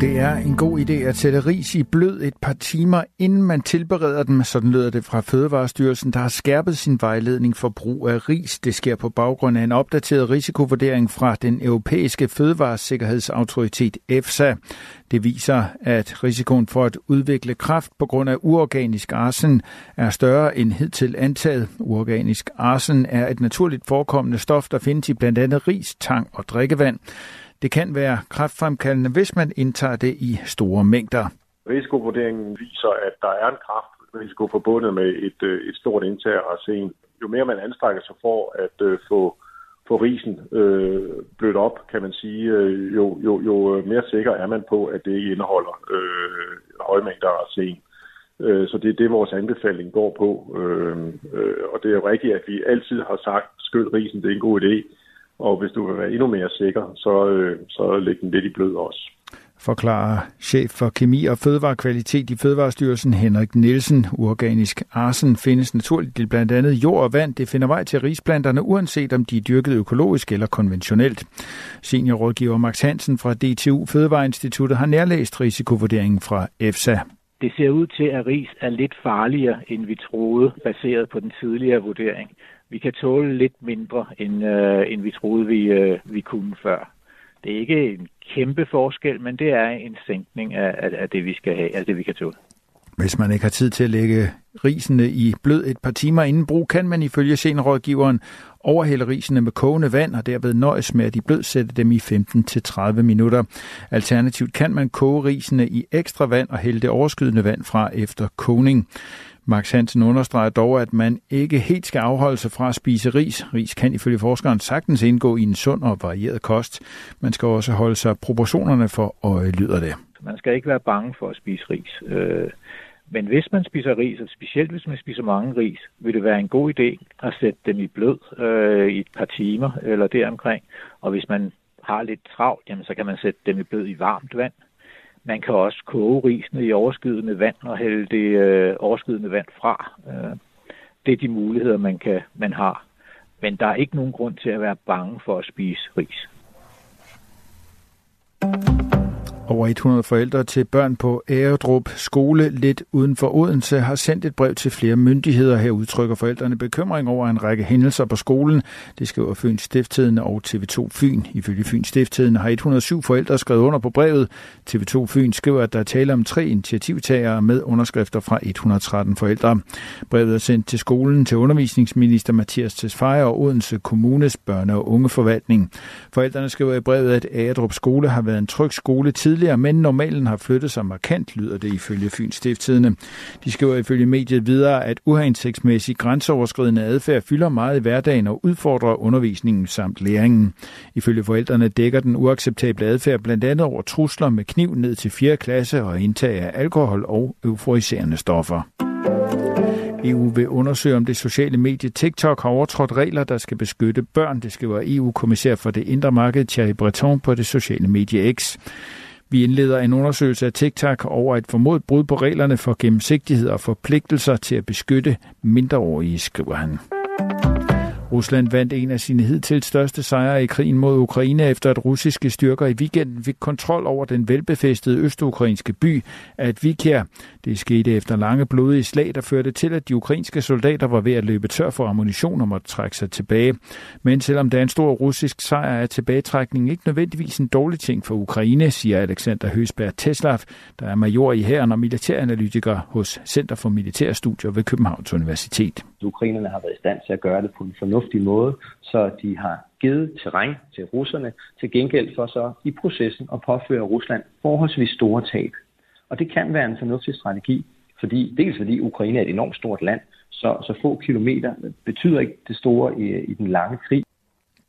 Det er en god idé at sætte ris i blød et par timer, inden man tilbereder dem. Sådan lyder det fra Fødevarestyrelsen, der har skærpet sin vejledning for brug af ris. Det sker på baggrund af en opdateret risikovurdering fra den europæiske fødevaresikkerhedsautoritet EFSA. Det viser, at risikoen for at udvikle kræft på grund af uorganisk arsen er større end hidtil antaget. Uorganisk arsen er et naturligt forekommende stof, der findes i blandt andet ris, tang og drikkevand. Det kan være kræftfremkaldende, hvis man indtager det i store mængder. Risikovurderingen viser, at der er en kræftrisiko forbundet med et, øh, et stort indtag af arsen. Jo mere man anstrækker sig for at øh, få, få risen øh, blødt op, kan man sige, øh, jo, jo, jo øh, mere sikker er man på, at det ikke indeholder øh, høje mængder af arsen. Så det er det, vores anbefaling går på. Og det er jo rigtigt, at vi altid har sagt, skyld risen, det er en god idé. Og hvis du vil være endnu mere sikker, så, øh, så læg den lidt i blød også forklarer chef for kemi og fødevarekvalitet i Fødevarestyrelsen Henrik Nielsen. Uorganisk arsen findes naturligt i blandt andet jord og vand. Det finder vej til risplanterne, uanset om de er dyrket økologisk eller konventionelt. Seniorrådgiver Max Hansen fra DTU Fødevareinstituttet har nærlæst risikovurderingen fra EFSA. Det ser ud til, at ris er lidt farligere, end vi troede, baseret på den tidligere vurdering vi kan tåle lidt mindre, end, øh, end vi troede, vi, øh, vi kunne før. Det er ikke en kæmpe forskel, men det er en sænkning af, af, af det, vi skal have, af det, vi kan tåle. Hvis man ikke har tid til at lægge risene i blød et par timer inden brug, kan man ifølge senrådgiveren overhælde risene med kogende vand og derved nøjes med at de blødsætte dem i 15-30 minutter. Alternativt kan man koge risene i ekstra vand og hælde det overskydende vand fra efter kogning. Max Hansen understreger dog, at man ikke helt skal afholde sig fra at spise ris. Ris kan ifølge forskeren sagtens indgå i en sund og varieret kost. Man skal også holde sig proportionerne for øje, lyder det. Man skal ikke være bange for at spise ris. Øh, men hvis man spiser ris, og specielt hvis man spiser mange ris, vil det være en god idé at sætte dem i blød øh, i et par timer eller deromkring. Og hvis man har lidt travlt, jamen, så kan man sætte dem i blød i varmt vand. Man kan også koge risene i overskydende vand og hælde det øh, overskydende vand fra. Øh, det er de muligheder, man, kan, man har. Men der er ikke nogen grund til at være bange for at spise ris. Over 100 forældre til børn på Æredrup skole lidt uden for Odense har sendt et brev til flere myndigheder. Her udtrykker forældrene bekymring over en række hændelser på skolen. Det skriver Fyns Stifttidende og TV2 Fyn. Ifølge Fyns Stifttidende har 107 forældre skrevet under på brevet. TV2 Fyn skriver, at der er tale om tre initiativtagere med underskrifter fra 113 forældre. Brevet er sendt til skolen til undervisningsminister Mathias Tesfaye og Odense Kommunes børne- og ungeforvaltning. Forældrene skriver i brevet, at Æredrup skole har været en tryg skole tidligere tidligere, men normalen har flyttet sig markant, lyder det ifølge Fyns Stifttidene. De skriver ifølge mediet videre, at uhensigtsmæssig grænseoverskridende adfærd fylder meget i hverdagen og udfordrer undervisningen samt læringen. Ifølge forældrene dækker den uacceptable adfærd blandt andet over trusler med kniv ned til 4. klasse og indtag af alkohol og euforiserende stoffer. EU vil undersøge, om det sociale medie TikTok har overtrådt regler, der skal beskytte børn. Det skriver EU-kommissær for det indre marked Thierry Breton på det sociale medie X. Vi indleder en undersøgelse af TikTok over et formodet brud på reglerne for gennemsigtighed og forpligtelser til at beskytte mindreårige, skriver han. Rusland vandt en af sine hidtil største sejre i krigen mod Ukraine, efter at russiske styrker i weekenden fik kontrol over den velbefæstede østukrainske by Advikia. Det skete efter lange blodige slag, der førte til, at de ukrainske soldater var ved at løbe tør for ammunition og måtte trække sig tilbage. Men selvom det er en stor russisk sejr, er tilbagetrækningen ikke nødvendigvis en dårlig ting for Ukraine, siger Alexander Høsberg Teslav, der er major i hæren og militæranalytiker hos Center for Militærstudier ved Københavns Universitet. Ukrainerne har været i stand til at gøre det på en fornuftig måde, så de har givet terræn til russerne til gengæld for så i processen at påføre Rusland forholdsvis store tab. Og det kan være en fornuftig strategi, fordi, dels fordi Ukraine er et enormt stort land, så, så få kilometer betyder ikke det store i, i den lange krig.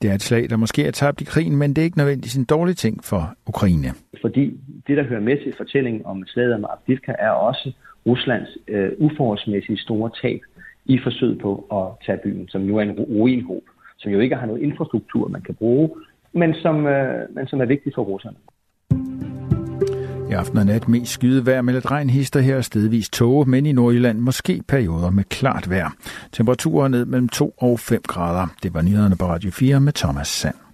Det er et slag, der måske er tabt i krigen, men det er ikke nødvendigvis en dårlig ting for Ukraine. Fordi det, der hører med til fortællingen om slaget om Avdivka, er også Ruslands øh, uforholdsmæssige store tab i forsøget på at tage byen, som nu er en ruinhob, som jo ikke har noget infrastruktur, man kan bruge, men som, øh, men som er vigtig for russerne. I aften og nat mest skyde vejr med regn hister her stedvis tåge, men i Nordjylland måske perioder med klart vejr. Temperaturer ned mellem 2 og 5 grader. Det var nyhederne på Radio 4 med Thomas Sand.